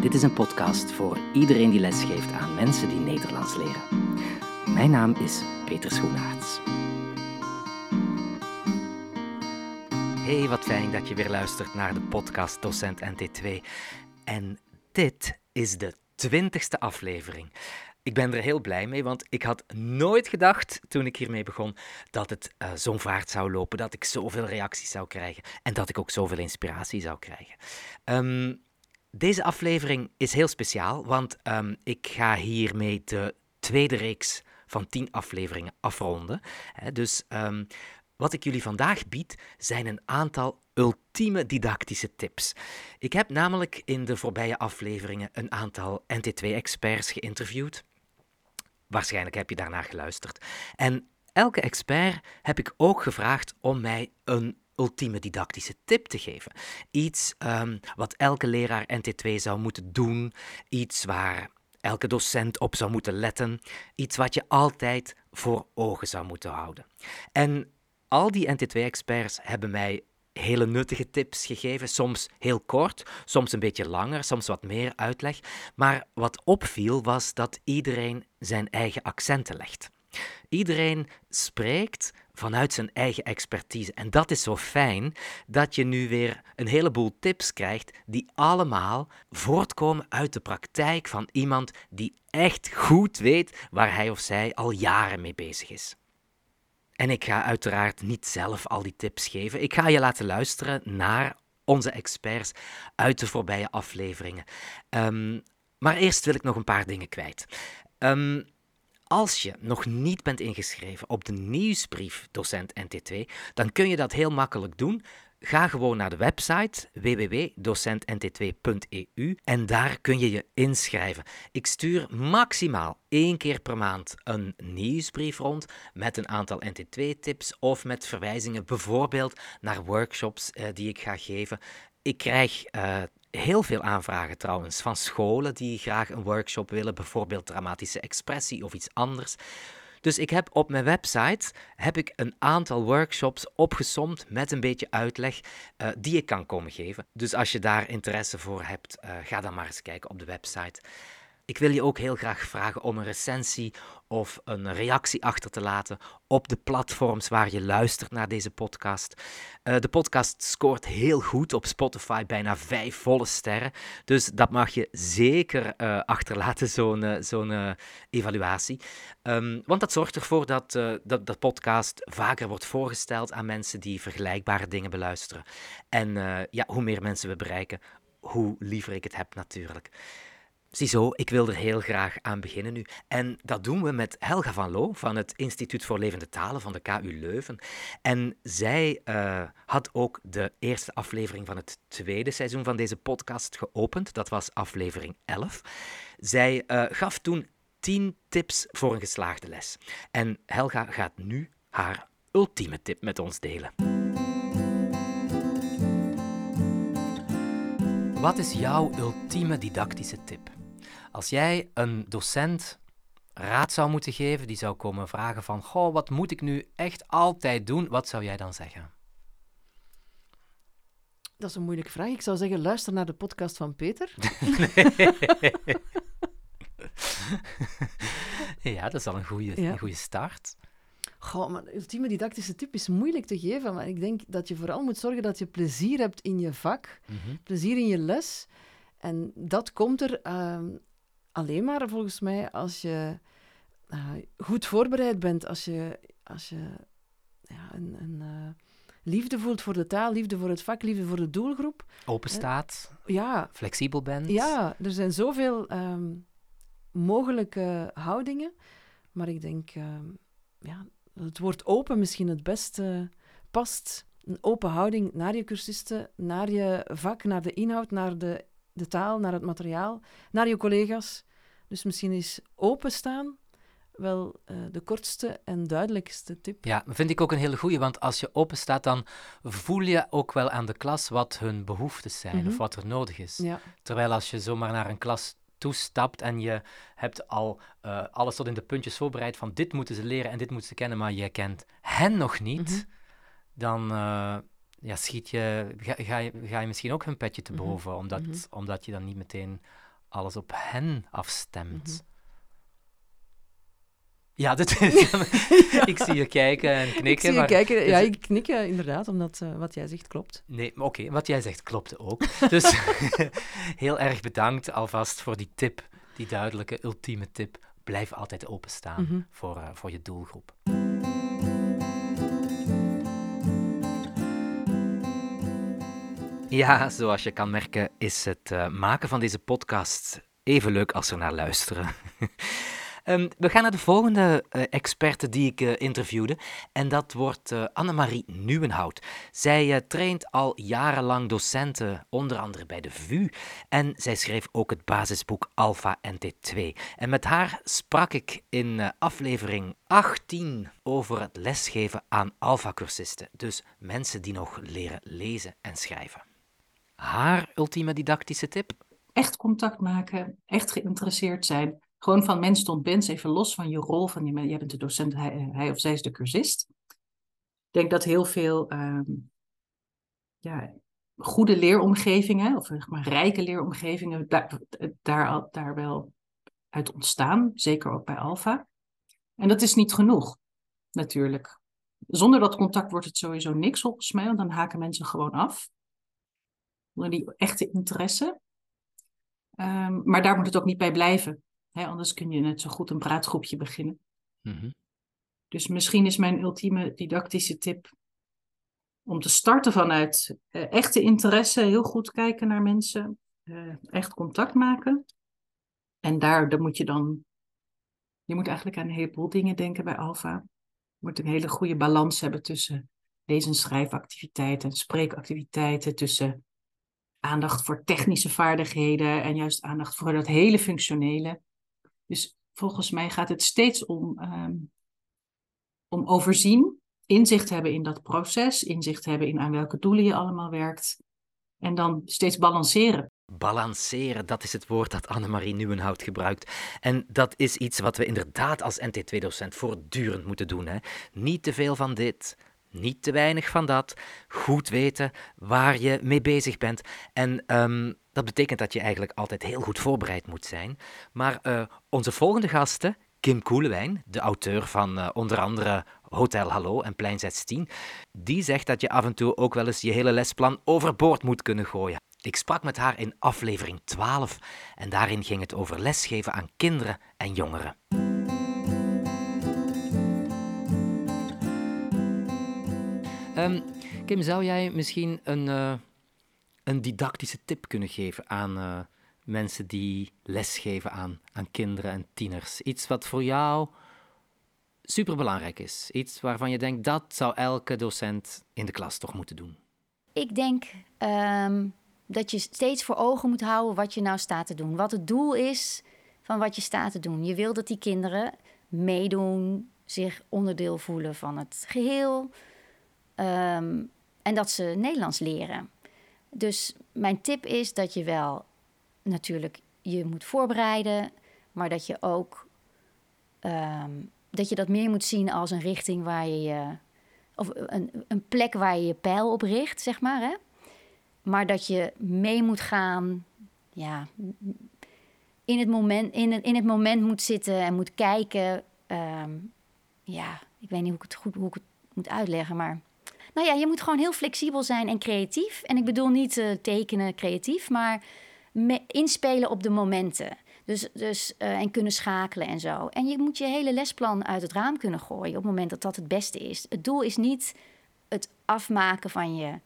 Dit is een podcast voor iedereen die lesgeeft aan mensen die Nederlands leren. Mijn naam is Peter Schoenaerts. Hey, wat fijn dat je weer luistert naar de podcast Docent NT2. En dit is de twintigste aflevering. Ik ben er heel blij mee, want ik had nooit gedacht toen ik hiermee begon dat het uh, zo'n vaart zou lopen, dat ik zoveel reacties zou krijgen en dat ik ook zoveel inspiratie zou krijgen. Um, deze aflevering is heel speciaal, want um, ik ga hiermee de tweede reeks van tien afleveringen afronden. dus um, wat ik jullie vandaag bied, zijn een aantal ultieme didactische tips. Ik heb namelijk in de voorbije afleveringen een aantal NT2-experts geïnterviewd. Waarschijnlijk heb je daarnaar geluisterd. En elke expert heb ik ook gevraagd om mij een ultieme didactische tip te geven. Iets um, wat elke leraar NT2 zou moeten doen, iets waar elke docent op zou moeten letten, iets wat je altijd voor ogen zou moeten houden. En al die NT2-experts hebben mij hele nuttige tips gegeven, soms heel kort, soms een beetje langer, soms wat meer uitleg. Maar wat opviel was dat iedereen zijn eigen accenten legt. Iedereen spreekt vanuit zijn eigen expertise. En dat is zo fijn dat je nu weer een heleboel tips krijgt die allemaal voortkomen uit de praktijk van iemand die echt goed weet waar hij of zij al jaren mee bezig is. En ik ga uiteraard niet zelf al die tips geven. Ik ga je laten luisteren naar onze experts uit de voorbije afleveringen. Um, maar eerst wil ik nog een paar dingen kwijt. Um, als je nog niet bent ingeschreven op de nieuwsbrief Docent NT2, dan kun je dat heel makkelijk doen. Ga gewoon naar de website www.docentnt2.eu en daar kun je je inschrijven. Ik stuur maximaal één keer per maand een nieuwsbrief rond met een aantal NT2-tips of met verwijzingen bijvoorbeeld naar workshops eh, die ik ga geven. Ik krijg uh, heel veel aanvragen trouwens van scholen die graag een workshop willen, bijvoorbeeld dramatische expressie of iets anders. Dus ik heb op mijn website heb ik een aantal workshops opgesomd met een beetje uitleg uh, die ik kan komen geven. Dus als je daar interesse voor hebt, uh, ga dan maar eens kijken op de website. Ik wil je ook heel graag vragen om een recensie of een reactie achter te laten op de platforms waar je luistert naar deze podcast. Uh, de podcast scoort heel goed op Spotify, bijna vijf volle sterren. Dus dat mag je zeker uh, achterlaten, zo'n zo'n evaluatie. Um, want dat zorgt ervoor dat, dat de podcast vaker wordt voorgesteld aan mensen die vergelijkbare dingen beluisteren. En ja, hoe meer mensen we bereiken, hoe liever ik het heb natuurlijk. Ziezo, ik wil er heel graag aan beginnen nu. En dat doen we met Helga van Loo van het Instituut voor Levende Talen van de KU Leuven. En zij uh, had ook de eerste aflevering van het tweede seizoen van deze podcast geopend. Dat was aflevering 11. Zij uh, gaf toen 10 tips voor een geslaagde les. En Helga gaat nu haar ultieme tip met ons delen. Wat is jouw ultieme didactische tip? Als jij een docent raad zou moeten geven, die zou komen vragen van, goh, wat moet ik nu echt altijd doen? Wat zou jij dan zeggen? Dat is een moeilijke vraag. Ik zou zeggen, luister naar de podcast van Peter. ja, dat is al een goede, een goede start. Goh, maar ultieme didactische tip is moeilijk te geven, maar ik denk dat je vooral moet zorgen dat je plezier hebt in je vak, mhm. plezier in je les. En dat komt er uh, alleen maar volgens mij als je uh, goed voorbereid bent, als je, als je ja, een, een uh, liefde voelt voor de taal, liefde voor het vak, liefde voor de doelgroep. Open staat, ja, flexibel bent. Ja, er zijn zoveel um, mogelijke houdingen, maar ik denk um, ja, het woord open misschien het beste past. Een open houding naar je cursisten, naar je vak, naar de inhoud, naar de de taal, naar het materiaal, naar je collega's. Dus misschien is openstaan wel uh, de kortste en duidelijkste tip. Ja, vind ik ook een hele goede, want als je open staat, dan voel je ook wel aan de klas wat hun behoeftes zijn mm -hmm. of mhm. wat er nodig is. Ja. Terwijl als je zomaar naar een klas toestapt en je hebt al uh, alles tot in de puntjes voorbereid van dit moeten ze leren en dit moeten ze kennen, maar je kent hen nog niet, mm -hmm. dan, uh, ja, schiet je, ga, ga, je, ga je misschien ook hun petje te mhm. boven, omdat, mm -hmm. omdat je dan niet meteen alles op hen afstemt. Mhm. Ja, dit ik zie je kijken en knikken. Ik zie je maar kijken. dus- Ja, ik knik inderdaad, omdat eh, wat jij zegt klopt. Nee, maar oké, wat jij zegt klopt ook. Dus heel erg bedankt alvast voor die tip, die duidelijke, ultieme tip. Blijf altijd openstaan Mhm. voor, eh, voor je doelgroep. Ja, zoals je kan merken is het eh, maken van deze podcast even leuk als er naar luisteren. Ehm, we gaan naar de volgende eh, experte die ik eh, interviewde. En dat wordt Annemarie Nieuwenhout. Zij traint al jarenlang docenten, onder andere bij de VU. En zij schreef ook het basisboek Alpha NT2. En met haar sprak ik in aflevering 18 over het lesgeven aan Alpha-cursisten. Dus mensen die nog leren lezen en schrijven. Haar ultieme didactische tip? echt contact maken, echt geïnteresseerd zijn. Gewoon van mens tot mens, even los van je rol van je, bent de docent, hij, of zij is de cursist. Ik denk dat heel veel ehm, ja, goede leeromgevingen, of zeg maar rijke leeromgevingen, daar, daar, daar wel uit ontstaan. Zeker ook bij Alpha. En dat is niet genoeg, natuurlijk. Zonder dat contact wordt het sowieso niks volgens mij, dan haken mensen gewoon af. Zonder die echte interesse. Ehm, maar daar moet het ook niet bij blijven. Hè, anders kun je net zo goed een praatgroepje beginnen. Mhm. Dus misschien is mijn ultieme didactische tip om te starten vanuit eh, echte interesse, heel goed kijken naar mensen, eh, echt contact maken. En daar, daar moet je dan, je moet eigenlijk aan een heleboel dingen denken bij Alpha. Je moet een hele goede balans hebben tussen lees- en schrijfactiviteiten, spreekactiviteiten, tussen aandacht voor technische vaardigheden en juist aandacht voor dat hele functionele. Dus volgens mij gaat het steeds om, ehm, om overzien, inzicht hebben in dat proces, inzicht hebben in aan welke doelen je allemaal werkt. En dan steeds balanceren. Balanceren, dat is het woord dat Annemarie Nieuwenhout gebruikt. En dat is iets wat we inderdaad als NT2-docent voortdurend moeten doen. Hè? Niet te veel van dit, niet te weinig van dat. Goed weten waar je mee bezig bent. En ehm, dat betekent dat je eigenlijk altijd heel goed voorbereid moet zijn. Maar eh, onze volgende gasten, Kim Koelewijn, de auteur van eh, onder andere Hotel Hallo en Plein 16, die zegt dat je af en toe ook wel eens je hele lesplan overboord moet kunnen gooien. Ik sprak met haar in aflevering 12 en daarin ging het over lesgeven aan kinderen en jongeren. Ehm, Kim, zou jij misschien een, eh, een didactische tip kunnen geven aan eh, mensen die lesgeven aan, aan kinderen en tieners? Iets wat voor jou superbelangrijk is. Iets waarvan je denkt dat zou elke docent in de klas toch moeten doen. Ik denk ehm, dat je steeds voor ogen moet houden wat je nou staat te doen. Wat het doel is van wat je staat te doen. Je wil dat die kinderen meedoen, zich onderdeel voelen van het geheel. Ehm, en dat ze Nederlands leren. Dus mijn tip is dat je wel natuurlijk je moet voorbereiden, maar dat je ook ehm, dat je dat meer moet zien als een richting waar je je of een, een plek waar je je pijl op richt, zeg maar. Hè? Maar dat je mee moet gaan, ja, in het moment, in het, in het moment moet zitten en moet kijken. ehm, ja, ik weet niet hoe ik het goed hoe ik het moet uitleggen, maar. Nou ja, je moet gewoon heel flexibel zijn en creatief. En ik bedoel niet eh, tekenen creatief, maar inspelen op de momenten. Dus, dus, eh, en kunnen schakelen en zo. En je moet je hele lesplan uit het raam kunnen gooien op het moment dat dat het beste is. Het doel is niet het afmaken van je,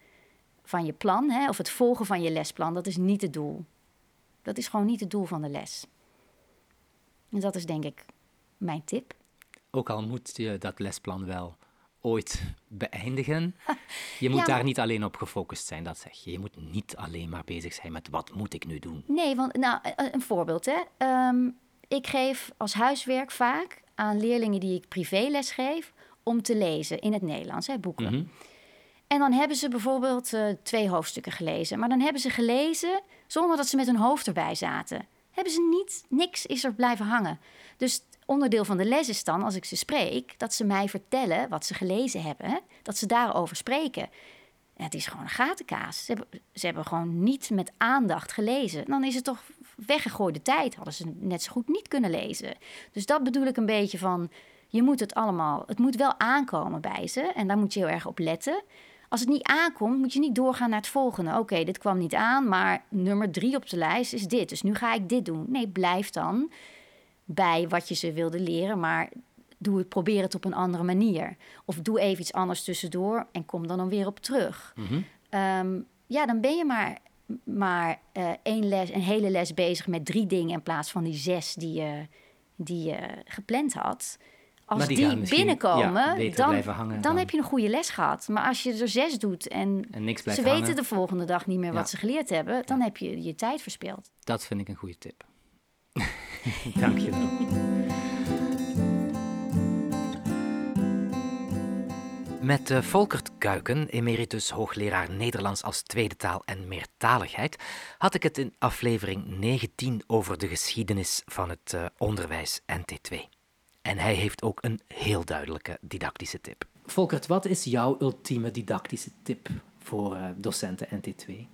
van je plan hè, of het volgen van je lesplan. Dat is niet het doel. Dat is gewoon niet het doel van de les. En dat is denk ik mijn tip. Ook al moet je dat lesplan wel ooit beëindigen, je moet Ja, daar niet alleen op gefocust zijn, dat zeg je. Je moet niet alleen maar bezig zijn met wat moet ik nu doen. Nee, want nou, een een voorbeeld. Hè. Ehm, ik geef als huiswerk vaak aan leerlingen die ik privéles geef om te lezen in het Nederlands, hè, boeken. Mhm. En dan hebben ze bijvoorbeeld eh, twee hoofdstukken gelezen. Maar dan hebben ze gelezen zonder dat ze met hun hoofd erbij zaten. Hebben ze niet, niks is er blijven hangen. Dus onderdeel van de les is dan, als ik ze spreek, dat ze mij vertellen wat ze gelezen hebben. Dat ze daarover spreken. En het is gewoon een gatenkaas. Ze hebben, ze hebben gewoon niet met aandacht gelezen. Dan is het toch weggegooide tijd. Hadden ze net zo goed niet kunnen lezen. Dus dat bedoel ik een beetje van... Je moet het allemaal... Het moet wel aankomen bij ze. En daar moet je heel erg op letten. Als het niet aankomt, moet je niet doorgaan naar het volgende. Oké, dit kwam niet aan, maar nummer drie op de lijst is dit. Dus nu ga ik dit doen. Nee, blijf dan bij wat je ze wilde leren, maar doe het, probeer het op een andere manier. Of doe even iets anders tussendoor en kom dan, dan weer op terug. Mhm. Ehm, ja, dan ben je maar, maar eh, één les, een hele les bezig met drie dingen in plaats van die zes die je, die je gepland had. Als Maar die binnenkomen, ja, dan, hangen dan dan- heb je een goede les gehad. Maar als je er zes doet en, En niks blijft ze weten hangen. de volgende dag niet meer Ja. wat ze geleerd hebben, dan heb je je tijd verspeeld. Dat vind ik een goede tip. Dank je wel. Met eh, Volkert Kuiken, emeritus hoogleraar Nederlands als tweede taal en meertaligheid, had ik het in aflevering 19 over de geschiedenis van het eh, onderwijs NT2. En hij heeft ook een heel duidelijke didactische tip. Volkert, wat is jouw ultieme didactische tip voor eh, docenten NT2?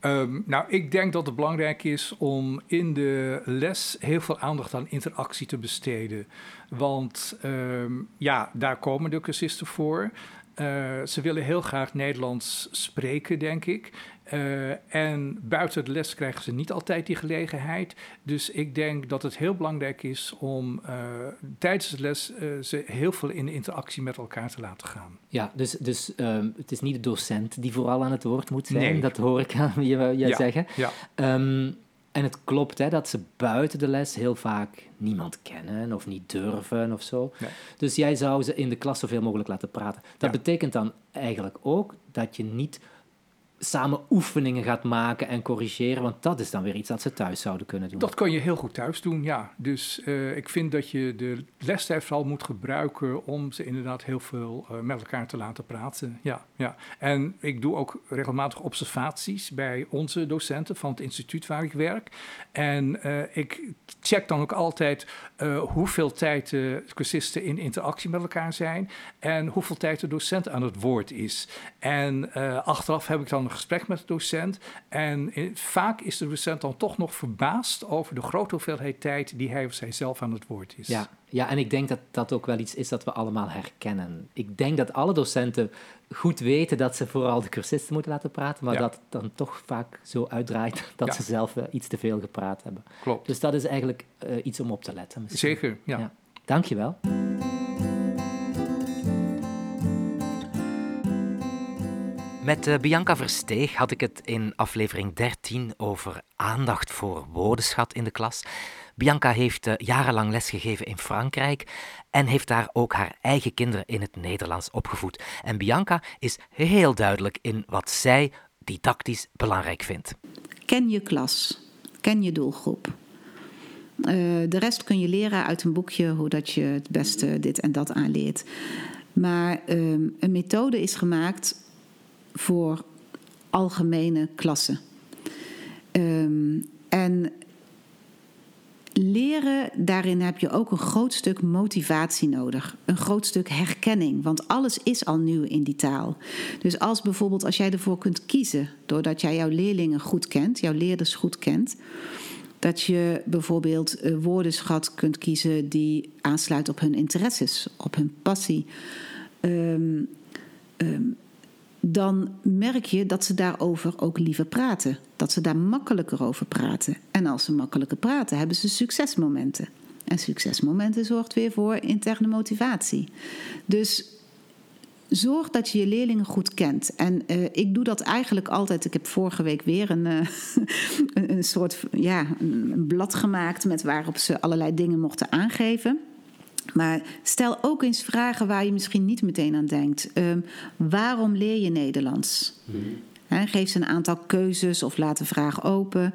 Ehm, nou, ik denk dat het belangrijk is om in de les heel veel aandacht aan interactie te besteden. Want ehm, ja, daar komen de cursisten voor. Eh, ze willen heel graag Nederlands spreken, denk ik. Eh, en buiten de les krijgen ze niet altijd die gelegenheid. Dus ik denk dat het heel belangrijk is om eh, tijdens de les ze heel veel in interactie met elkaar te laten gaan. Ja, dus, dus ehm, het is niet de docent die vooral aan het woord moet zijn. Nee. Dat hoor ik aan je, je Ja. zeggen. Ja. Ehm, en het klopt hè, dat ze buiten de les heel vaak niemand kennen of niet durven of zo. Nee. Dus jij zou ze in de klas zoveel mogelijk laten praten. Dat Ja. betekent dan eigenlijk ook dat je niet samen oefeningen gaat maken en corrigeren, want dat is dan weer iets dat ze thuis zouden kunnen doen. Dat kan je heel goed thuis doen, ja. Dus eh, ik vind dat je de lestijd vooral moet gebruiken om ze inderdaad heel veel eh, met elkaar te laten praten. Ja, ja. En ik doe ook regelmatig observaties bij onze docenten van het instituut waar ik werk. En eh, ik check dan ook altijd hoeveel tijd de cursisten in interactie met elkaar zijn en hoeveel tijd de docent aan het woord is. En achteraf heb ik dan een gesprek met de docent. En vaak is de docent dan toch nog verbaasd over de grote hoeveelheid tijd die hij of zij zelf aan het woord is. Ja, ja, en ik denk dat dat ook wel iets is dat we allemaal herkennen. Ik denk dat alle docenten goed weten dat ze vooral de cursisten moeten laten praten, maar Ja. dat dan toch vaak zo uitdraait dat Ja. ze zelf eh, iets te veel gepraat hebben. Klopt. Dus dat is eigenlijk eh, iets om op te letten. misschien. Zeker, ja. Ja. Dankjewel. Met eh, Bianca Versteeg had ik het in aflevering 13 over aandacht voor woordenschat in de klas. Bianca heeft eh, jarenlang lesgegeven in Frankrijk en heeft daar ook haar eigen kinderen in het Nederlands opgevoed. En Bianca is heel duidelijk in wat zij didactisch belangrijk vindt. Ken je klas. Ken je doelgroep. Eh, de rest kun je leren uit een boekje hoe dat je het beste dit en dat aanleert. Maar ehm, een methode is gemaakt voor algemene klassen. Ehm, en leren, daarin heb je ook een groot stuk motivatie nodig. Een groot stuk herkenning, want alles is al nieuw in die taal. Dus als bijvoorbeeld als jij ervoor kunt kiezen, doordat jij jouw leerlingen goed kent, jouw leerders goed kent, dat je bijvoorbeeld woordenschat kunt kiezen die aansluit op hun interesses, op hun passie. Ehm, dan merk je dat ze daarover ook liever praten. Dat ze daar makkelijker over praten. En als ze makkelijker praten, hebben ze succesmomenten. En succesmomenten zorgt weer voor interne motivatie. Dus zorg dat je je leerlingen goed kent. En eh, ik doe dat eigenlijk altijd. Ik heb vorige week weer een, eh, een, soort ja, een blad gemaakt met waarop ze allerlei dingen mochten aangeven. Maar stel ook eens vragen waar je misschien niet meteen aan denkt. Ehm, waarom leer je Nederlands? Hè, geef ze een aantal keuzes of laat de vraag open.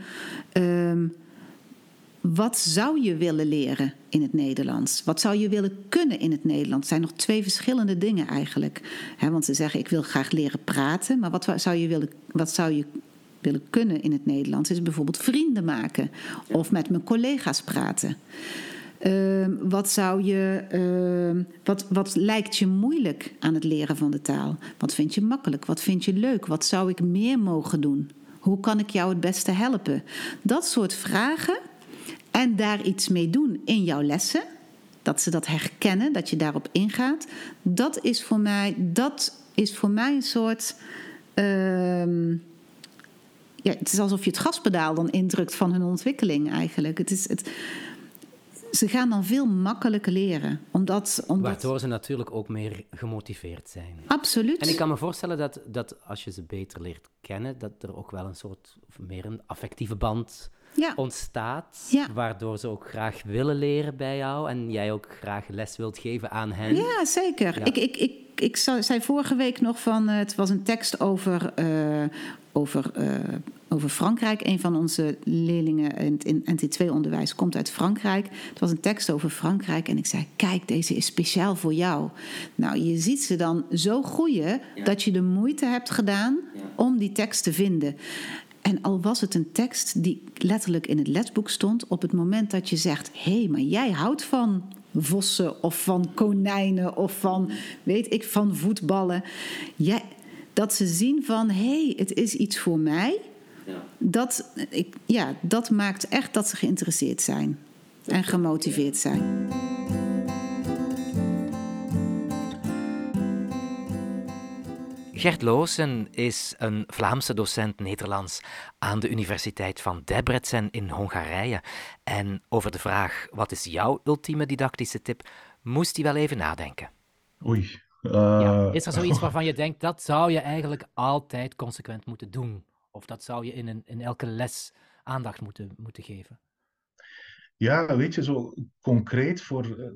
Ehm, wat zou je willen leren in het Nederlands? Wat zou je willen kunnen in het Nederlands? Het zijn nog twee verschillende dingen eigenlijk. Want ze zeggen, ik wil graag leren praten. Maar wat zou je willen, wat zou je willen kunnen in het Nederlands? Is bijvoorbeeld vrienden maken. Of met mijn collega's praten. Ehm, wat, zou je, ehm, wat, wat lijkt je moeilijk aan het leren van de taal? Wat vind je makkelijk? Wat vind je leuk? Wat zou ik meer mogen doen? Hoe kan ik jou het beste helpen? Dat soort vragen en daar iets mee doen in jouw lessen. Dat ze dat herkennen, dat je daarop ingaat. Dat is voor mij, dat is voor mij een soort. ehm, ja, het is alsof je het gaspedaal dan indrukt van hun ontwikkeling eigenlijk. Het is, het, ze gaan dan veel makkelijker leren. Omdat, omdat... Waardoor ze natuurlijk ook meer gemotiveerd zijn. Absoluut. En ik kan me voorstellen dat, dat als je ze beter leert kennen, dat er ook wel een soort, of meer een affectieve band ja. ontstaat. Ja. Waardoor ze ook graag willen leren bij jou en jij ook graag les wilt geven aan hen. Ja, zeker. Ja. Ik, ik, ik, ik zei vorige week nog van, eh, het was een tekst over, eh, over, eh, over Frankrijk. Een van onze leerlingen in, in NT2-onderwijs komt uit Frankrijk. Het was een tekst over Frankrijk en ik zei, kijk, deze is speciaal voor jou. Nou, je ziet ze dan zo groeien dat je de moeite hebt gedaan om die tekst te vinden. En al was het een tekst die letterlijk in het lesboek stond, op het moment dat je zegt: hé, hey, maar jij houdt van vossen of van konijnen of van, weet ik, van voetballen. Jij, dat ze zien van: hé, hey, het is iets voor mij. Dat, ik, ja, dat maakt echt dat ze geïnteresseerd zijn en gemotiveerd zijn. Gert Loosen is een Vlaamse docent Nederlands aan de Universiteit van Debrecen in Hongarije. En over de vraag: wat is jouw ultieme didactische tip? moest hij wel even nadenken. Oei. Ja. Is er zoiets waarvan je denkt dat zou je eigenlijk altijd consequent moeten doen? Of dat zou je in, een, in elke les aandacht moeten, moeten geven? Ja, weet je, zo concreet voor, eh,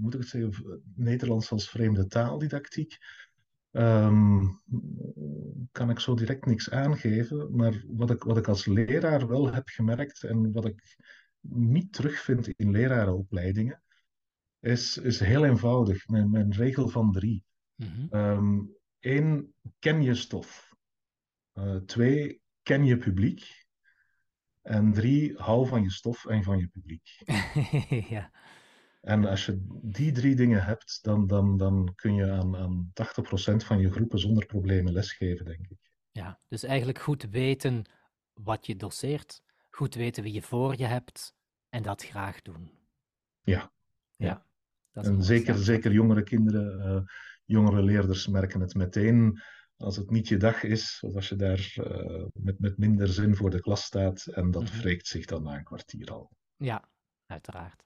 moet ik het zeggen, Nederlands als vreemde taaldidactiek, ehm, kan ik zo direct niks aangeven. Maar wat ik, wat ik als leraar wel heb gemerkt en wat ik niet terugvind in lerarenopleidingen, is, is heel eenvoudig. Mijn, mijn regel van drie. Ehm Eén, ken je stof. Eh, twee, ken je publiek. En drie, hou van je stof en van je publiek. ja. En als je die drie dingen hebt, dan, dan, dan kun je aan, aan 80% van je groepen zonder problemen lesgeven, denk ik. ja, dus eigenlijk goed weten wat je doseert, goed weten wie je voor je hebt en dat graag doen. Ja. Ja, dat is een En zeker, zeker jongere kinderen, eh, jongere leerders merken het meteen als het niet je dag is, of als je daar eh, met, met minder zin voor de klas staat. En dat Mhm. wreekt zich dan na een kwartier al. Ja, uiteraard.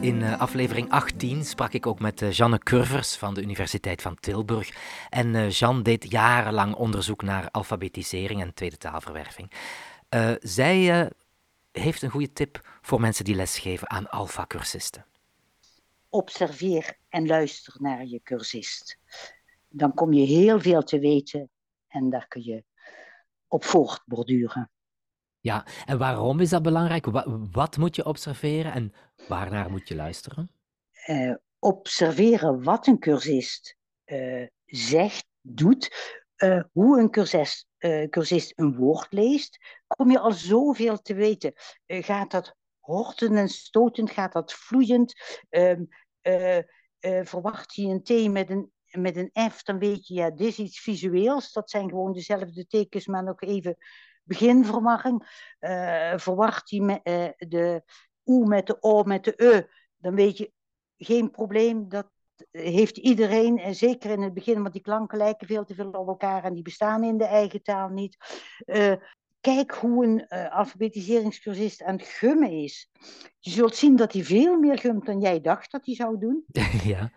In eh, aflevering 18 sprak ik ook met Jeanne Curvers van de Universiteit van Tilburg. En eh, Jeanne deed jarenlang onderzoek naar alfabetisering en tweede taalverwerving. Eh, zij eh, heeft een goede tip voor mensen die lesgeven aan alfacursisten. observeer en luister naar je cursist. Dan kom je heel veel te weten en daar kun je op voortborduren. Ja, en waarom is dat belangrijk? Wa- wat moet je observeren en waarnaar moet je luisteren? Eh, observeren wat een cursist eh, zegt, doet, eh, hoe een cursist, eh, cursist een woord leest, kom je al zoveel te weten. Eh, gaat dat hortend en stotend? Gaat dat vloeiend? Ehm, eh, eh, verwacht je een T met een, met een F, dan weet je, ja, dit is iets visueels. Dat zijn gewoon dezelfde tekens, maar nog even beginverwarring. Verwacht eh, de oe met de o met de e, dan weet je, geen probleem. Dat heeft iedereen, en zeker in het begin, want die klanken lijken veel te veel op elkaar en die bestaan in de eigen taal niet. Eh, kijk hoe een eh, alfabetiseringscursist aan het gummen is. Je zult zien dat hij veel meer gumt dan jij dacht dat hij zou doen ja.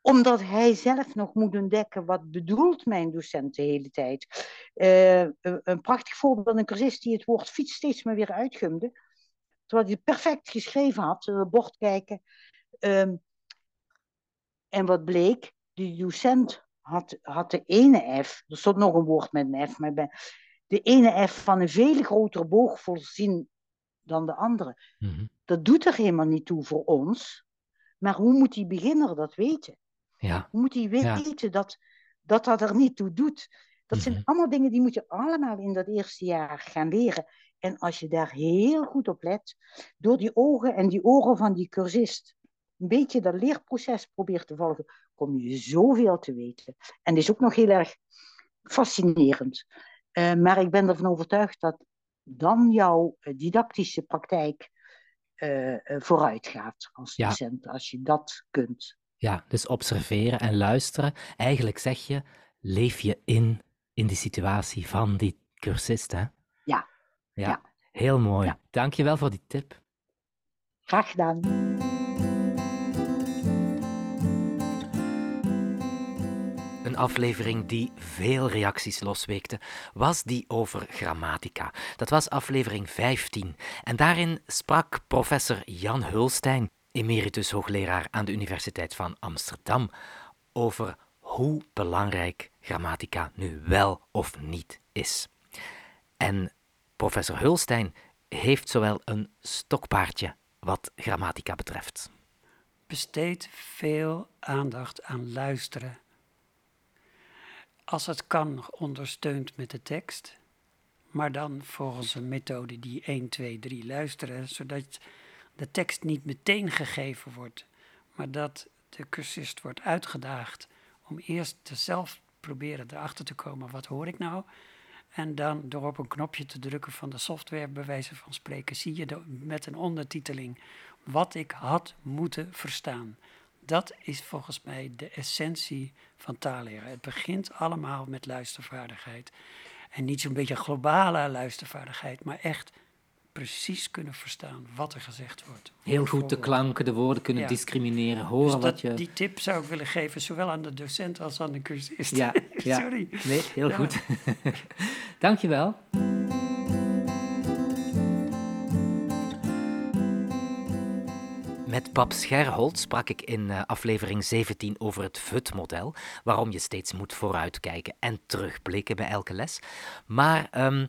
omdat hij zelf nog moet ontdekken wat bedoelt mijn docent de hele tijd. Eh, een, prachtig voorbeeld, een cursist die het woord fiets steeds maar weer uitgumde. Terwijl hij het perfect geschreven had, uh, bord kijken. Ehm, en wat bleek, de docent had, had de ene F, er stond nog een woord met een F, maar bij, de ene F van een veel grotere boog voorzien dan de andere. Mhm. Dat doet er helemaal niet toe voor ons. Maar hoe moet die beginner dat weten? Ja. Hoe moet hij Ja. weten dat, dat dat er niet toe doet? Dat zijn Mhm. allemaal dingen die moet je allemaal in dat eerste jaar gaan leren. En als je daar heel goed op let, door die ogen en die oren van die cursist, een beetje dat leerproces probeert te volgen, kom je zoveel te weten. En is ook nog heel erg fascinerend. Uh, maar ik ben ervan overtuigd dat dan jouw eh, didactische praktijk uh, vooruit gaat als docent, als je dat kunt. Ja, dus observeren en luisteren. Eigenlijk zeg je, leef je in, in die situatie van die cursist, hè? Ja. Ja, ja. heel mooi. Ja. Dankjewel voor die tip. Graag gedaan. Een aflevering die veel reacties losweekte, was die over grammatica. Dat was aflevering 15. En daarin sprak professor Jan Hulstein, emeritus hoogleraar aan de Universiteit van Amsterdam, over hoe belangrijk grammatica nu wel of niet is. En professor Hulstein heeft zowel een stokpaardje wat grammatica betreft. Besteed veel aandacht aan luisteren. Als het kan, ondersteund met de tekst, maar dan volgens een methode die 1, 2, 3 luisteren, zodat de tekst niet meteen gegeven wordt, maar dat de cursist wordt uitgedaagd om eerst zelf proberen erachter te komen, wat hoor ik nou? En dan door op een knopje te drukken van de software, bij wijze van spreken, zie je met een ondertiteling wat ik had moeten verstaan. Dat is volgens mij de essentie van taalleren. Het begint allemaal met luistervaardigheid. En niet zo'n beetje globale luistervaardigheid, maar echt precies kunnen verstaan wat er gezegd wordt. Heel goed de klanken, de woorden kunnen discrimineren, horen dus dat, wat je... Die tip zou ik willen geven, zowel aan de docent als aan de cursist. Ja, ja. Sorry. Nee, heel ja. goed. Dankjewel. Met Pap Scherholt sprak ik in uh, aflevering 17 over het VUT-model, waarom je steeds moet vooruitkijken en terugblikken bij elke les. Maar um,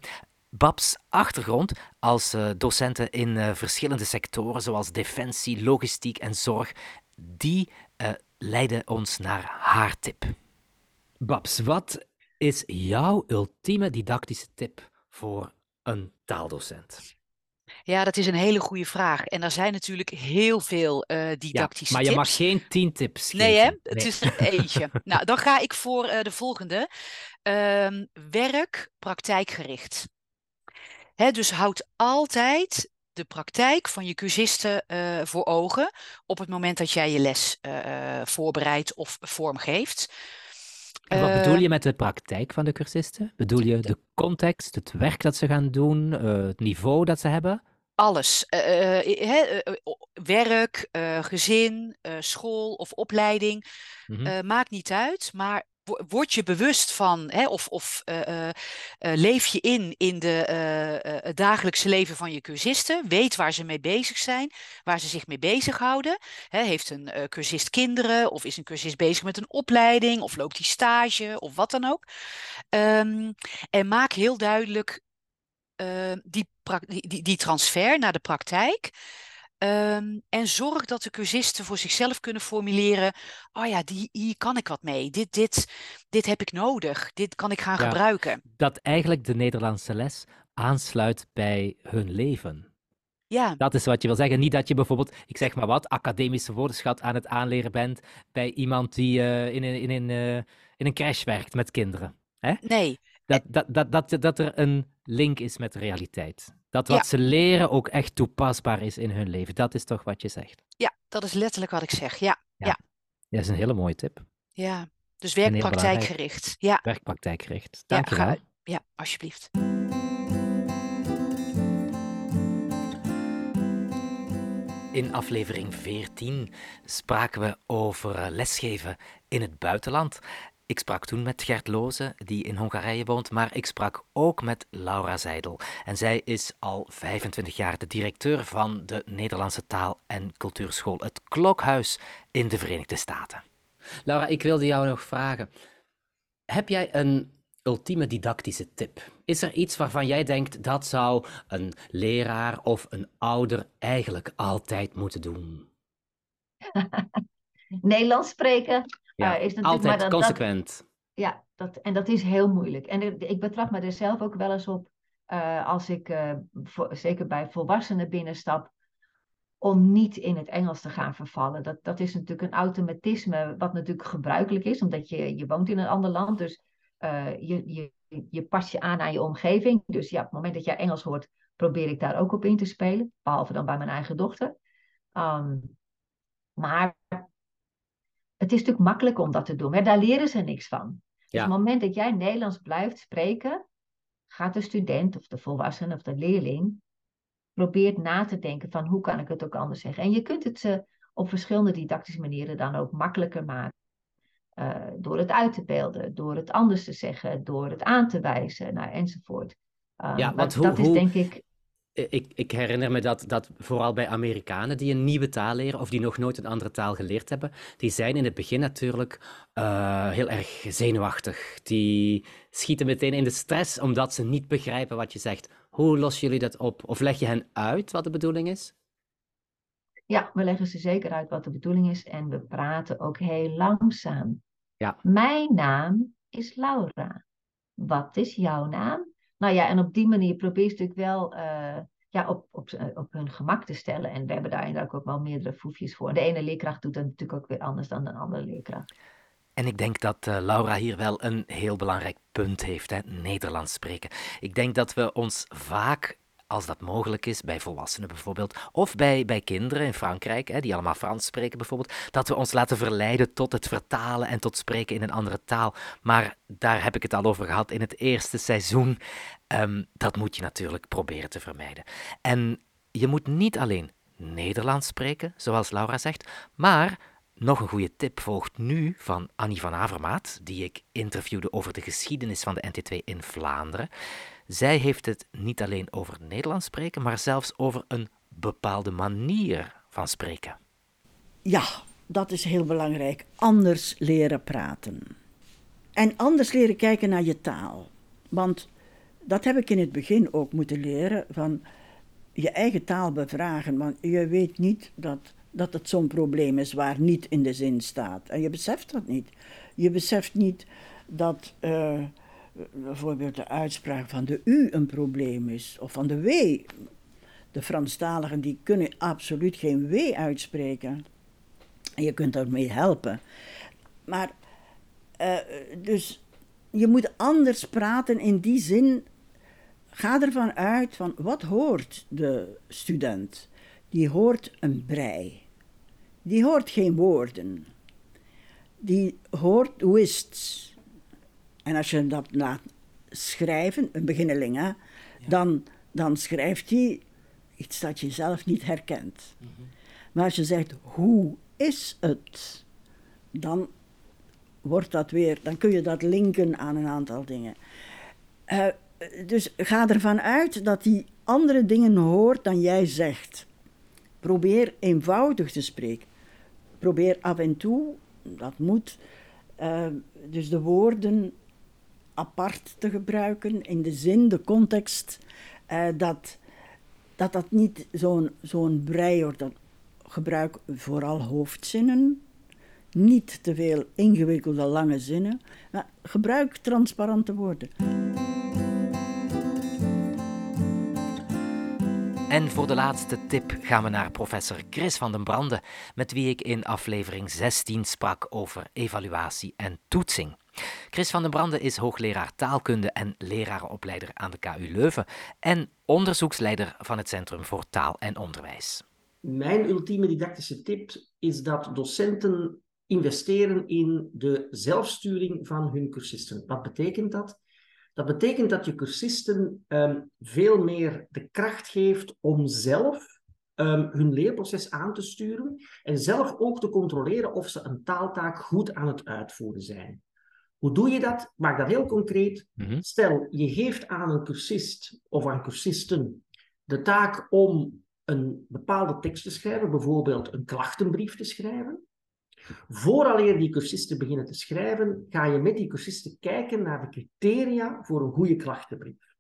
Babs achtergrond als uh, docenten in uh, verschillende sectoren, zoals defensie, logistiek en zorg, die leiden ons naar haar tip. Babs, wat is jouw ultieme didactische tip voor een taaldocent? Ja, dat is een hele goede vraag. En er zijn natuurlijk heel veel uh, didactische ja, maar tips. je mag geen tien tips geven. Nee, hè? Het is er eentje. nou, dan ga ik voor uh, de volgende. Uh, werk praktijkgericht. Hè, dus houd altijd de praktijk van je cursisten uh, voor ogen op het moment dat jij je les voorbereidt of vormgeeft. En wat bedoel je met de praktijk van de cursisten? Bedoel je de context, het werk dat ze gaan doen, het niveau dat ze hebben? Alles. Uh, uh, werk, gezin, school of opleiding. Mm -hmm. maakt niet uit. Maar word je bewust van, hè, of, of uh, uh, leef je in in de, het dagelijkse leven van je cursisten, weet waar ze mee bezig zijn, waar ze zich mee bezighouden. Hè, heeft een cursist kinderen, of is een cursist bezig met een opleiding, of loopt die stage, of wat dan ook. Um, en maak heel duidelijk die, die, die transfer naar de praktijk. Um, en zorg dat de cursisten voor zichzelf kunnen formuleren: oh ja, die, hier kan ik wat mee. Dit, dit, dit heb ik nodig. Dit kan ik gaan ja, gebruiken. Dat eigenlijk de Nederlandse les aansluit bij hun leven. Ja. Dat is wat je wil zeggen. Niet dat je bijvoorbeeld, ik zeg maar wat, academische woordenschat aan het aanleren bent bij iemand die uh, in, een, in, een, uh, in een crash werkt met kinderen. Hè? Nee. Dat, dat, dat, dat, dat er een link is met de realiteit. Dat wat ja. ze leren ook echt toepasbaar is in hun leven. Dat is toch wat je zegt? Ja, dat is letterlijk wat ik zeg. Ja. ja. ja. Dat is een hele mooie tip. Ja, dus werkpraktijkgericht. Ja. Werkpraktijkgericht. Dank je ja, wel. Ja, alsjeblieft. In aflevering 14 spraken we over lesgeven in het buitenland. Ik sprak toen met Gert Loze, die in Hongarije woont, maar ik sprak ook met Laura Zijdel. En zij is al 25 jaar de directeur van de Nederlandse Taal- en Cultuurschool, het Klokhuis in de Verenigde Staten. Laura, ik wilde jou nog vragen: heb jij een ultieme didactische tip? Is er iets waarvan jij denkt dat zou een leraar of een ouder eigenlijk altijd moeten doen? Nederlands spreken ja, uh, is altijd dat, consequent. Dat, ja, dat, en dat is heel moeilijk. En ik betrap me er zelf ook wel eens op uh, als ik uh, voor, zeker bij volwassenen binnenstap, om niet in het Engels te gaan vervallen. Dat, dat is natuurlijk een automatisme wat natuurlijk gebruikelijk is, omdat je, je woont in een ander land. Dus uh, je, je, je past je aan aan je omgeving. Dus ja, op het moment dat jij Engels hoort, probeer ik daar ook op in te spelen. Behalve dan bij mijn eigen dochter. Um, maar het is natuurlijk makkelijk om dat te doen. Maar daar leren ze niks van. Dus op het moment dat jij Nederlands blijft spreken, gaat de student of de volwassene of de leerling probeert na te denken van hoe kan ik het ook anders zeggen. En je kunt het ze op verschillende didactische manieren dan ook makkelijker maken. Uh, door het uit te beelden, door het anders te zeggen, door het aan te wijzen, nou, enzovoort. Uh, ja, want hoe, dat is denk ik. Ik, ik herinner me dat, dat vooral bij Amerikanen die een nieuwe taal leren of die nog nooit een andere taal geleerd hebben, die zijn in het begin natuurlijk uh, heel erg zenuwachtig. Die schieten meteen in de stress omdat ze niet begrijpen wat je zegt. Hoe lossen jullie dat op? Of leg je hen uit wat de bedoeling is? Ja, we leggen ze zeker uit wat de bedoeling is en we praten ook heel langzaam. Ja. Mijn naam is Laura. Wat is jouw naam? Nou ja, en op die manier probeer je natuurlijk wel uh, ja, op, op, op hun gemak te stellen. En we hebben daar inderdaad ook wel meerdere foefjes voor. De ene leerkracht doet dat natuurlijk ook weer anders dan de andere leerkracht. En ik denk dat uh, Laura hier wel een heel belangrijk punt heeft, hè? Nederlands spreken. Ik denk dat we ons vaak als dat mogelijk is, bij volwassenen bijvoorbeeld, of bij, bij kinderen in Frankrijk, hè, die allemaal Frans spreken bijvoorbeeld, dat we ons laten verleiden tot het vertalen en tot spreken in een andere taal. Maar daar heb ik het al over gehad in het eerste seizoen. Um, dat moet je natuurlijk proberen te vermijden. En je moet niet alleen Nederlands spreken, zoals Laura zegt, maar nog een goede tip volgt nu van Annie van Avermaat, die ik interviewde over de geschiedenis van de NT2 in Vlaanderen. Zij heeft het niet alleen over Nederlands spreken, maar zelfs over een bepaalde manier van spreken. Ja, dat is heel belangrijk. Anders leren praten. En anders leren kijken naar je taal. Want dat heb ik in het begin ook moeten leren van je eigen taal bevragen. Want je weet niet dat, dat het zo'n probleem is waar niet in de zin staat. En je beseft dat niet. Je beseft niet dat. Uh, bijvoorbeeld de uitspraak van de U een probleem is, of van de W. De Franstaligen die kunnen absoluut geen W uitspreken. En je kunt daarmee helpen. Maar, uh, dus je moet anders praten in die zin. Ga ervan uit van wat hoort de student? Die hoort een brei. Die hoort geen woorden. Die hoort wist. En als je dat laat schrijven, een beginneling, hè, dan, dan schrijft hij iets dat je zelf niet herkent. Mhm. Maar als je zegt, hoe is het? Dan wordt dat weer, dan kun je dat linken aan een aantal dingen. Uh, dus ga ervan uit dat hij andere dingen hoort dan jij zegt. Probeer eenvoudig te spreken. Probeer af en toe, dat moet, uh, dus de woorden apart te gebruiken in de zin, de context, uh, dat, dat dat niet zo'n zo'n wordt. Dat gebruik vooral hoofdzinnen, niet te veel ingewikkelde lange zinnen, maar gebruik transparante woorden. En voor de laatste tip gaan we naar professor Chris van den Brande, met wie ik in aflevering 16 sprak over evaluatie en toetsing. Chris van den Brande is hoogleraar taalkunde en lerarenopleider aan de KU Leuven en onderzoeksleider van het Centrum voor Taal en Onderwijs. Mijn ultieme didactische tip is dat docenten investeren in de zelfsturing van hun cursisten. Wat betekent dat? Dat betekent dat je cursisten um, veel meer de kracht geeft om zelf um, hun leerproces aan te sturen en zelf ook te controleren of ze een taaltaak goed aan het uitvoeren zijn. Hoe doe je dat? Maak dat heel concreet. Mhm. Stel, je geeft aan een cursist of aan cursisten de taak om een bepaalde tekst te schrijven, bijvoorbeeld een klachtenbrief te schrijven. Vooraleer die cursisten beginnen te schrijven, ga je met die cursisten kijken naar de criteria voor een goede klachtenbrief.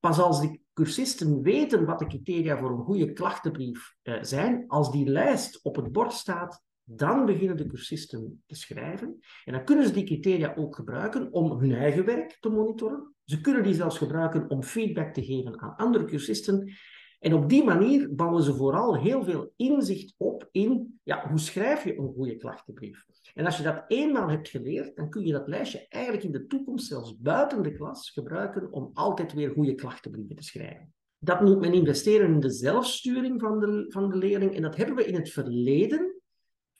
Pas als die cursisten weten wat de criteria voor een goede klachtenbrief eh, zijn, als die lijst op het bord staat, dan beginnen de cursisten te schrijven. En dan kunnen ze die criteria ook gebruiken om hun eigen werk te monitoren. Ze kunnen die zelfs gebruiken om feedback te geven aan andere cursisten. En op die manier bouwen ze vooral heel veel inzicht op in ja, hoe schrijf je een goede klachtenbrief. En als je dat eenmaal hebt geleerd, dan kun je dat lijstje eigenlijk in de toekomst, zelfs buiten de klas, gebruiken om altijd weer goede klachtenbrieven te schrijven. Dat moet men investeren in de zelfsturing van de, van de leerling. En dat hebben we in het verleden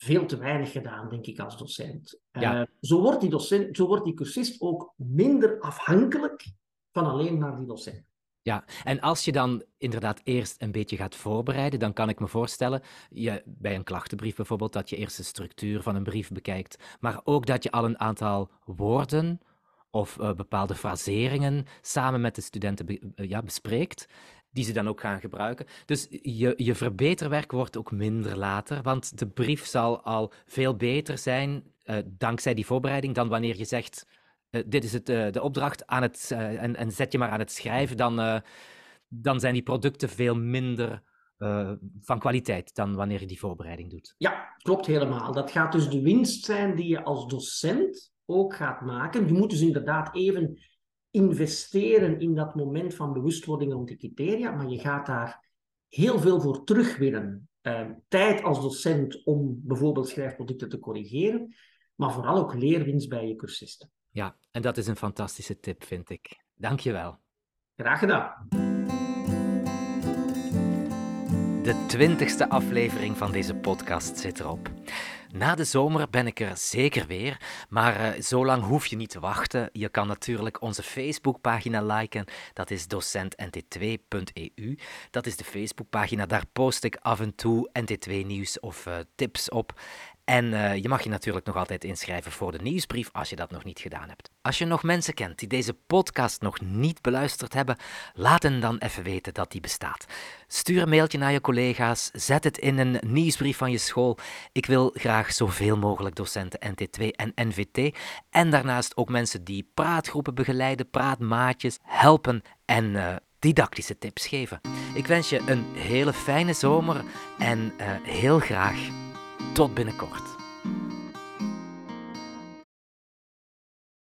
veel te weinig gedaan, denk ik, als docent. Ja. Uh, zo, wordt die docent zo wordt die cursist ook minder afhankelijk van alleen maar die docent. Ja, en als je dan inderdaad eerst een beetje gaat voorbereiden, dan kan ik me voorstellen, je, bij een klachtenbrief bijvoorbeeld, dat je eerst de structuur van een brief bekijkt, maar ook dat je al een aantal woorden of uh, bepaalde fraseringen samen met de studenten be, uh, ja, bespreekt, die ze dan ook gaan gebruiken. Dus je, je verbeterwerk wordt ook minder later, want de brief zal al veel beter zijn uh, dankzij die voorbereiding dan wanneer je zegt uh, dit is het, uh, de opdracht aan het, en, en, zet je maar aan het schrijven, dan, dan zijn die producten veel minder van kwaliteit dan wanneer je die voorbereiding doet. Ja, klopt helemaal. Dat gaat dus de winst zijn die je als docent ook gaat maken. Je moet dus inderdaad even investeren in dat moment van bewustwording rond die criteria, maar je gaat daar heel veel voor terugwinnen. tijd als docent om bijvoorbeeld schrijfproducten te corrigeren, maar vooral ook leerwinst bij je cursisten. Ja, en dat is een fantastische tip, vind ik. Dank je wel. Graag gedaan. De twintigste aflevering van deze podcast zit erop. Na de zomer ben ik er zeker weer, maar uh, zo lang hoef je niet te wachten. Je kan natuurlijk onze Facebookpagina liken, dat is docentnt2.eu. Dat is de Facebookpagina, daar post ik af en toe NT2-nieuws of uh, tips op. En uh, je mag je natuurlijk nog altijd inschrijven voor de nieuwsbrief als je dat nog niet gedaan hebt. Als je nog mensen kent die deze podcast nog niet beluisterd hebben, laat hen dan even weten dat die bestaat. Stuur een mailtje naar je collega's, zet het in een nieuwsbrief van je school. Ik wil graag zoveel mogelijk docenten NT2 en NVT en daarnaast ook mensen die praatgroepen begeleiden, praatmaatjes helpen en uh, didactische tips geven. Ik wens je een hele fijne zomer en uh, heel graag tot binnenkort.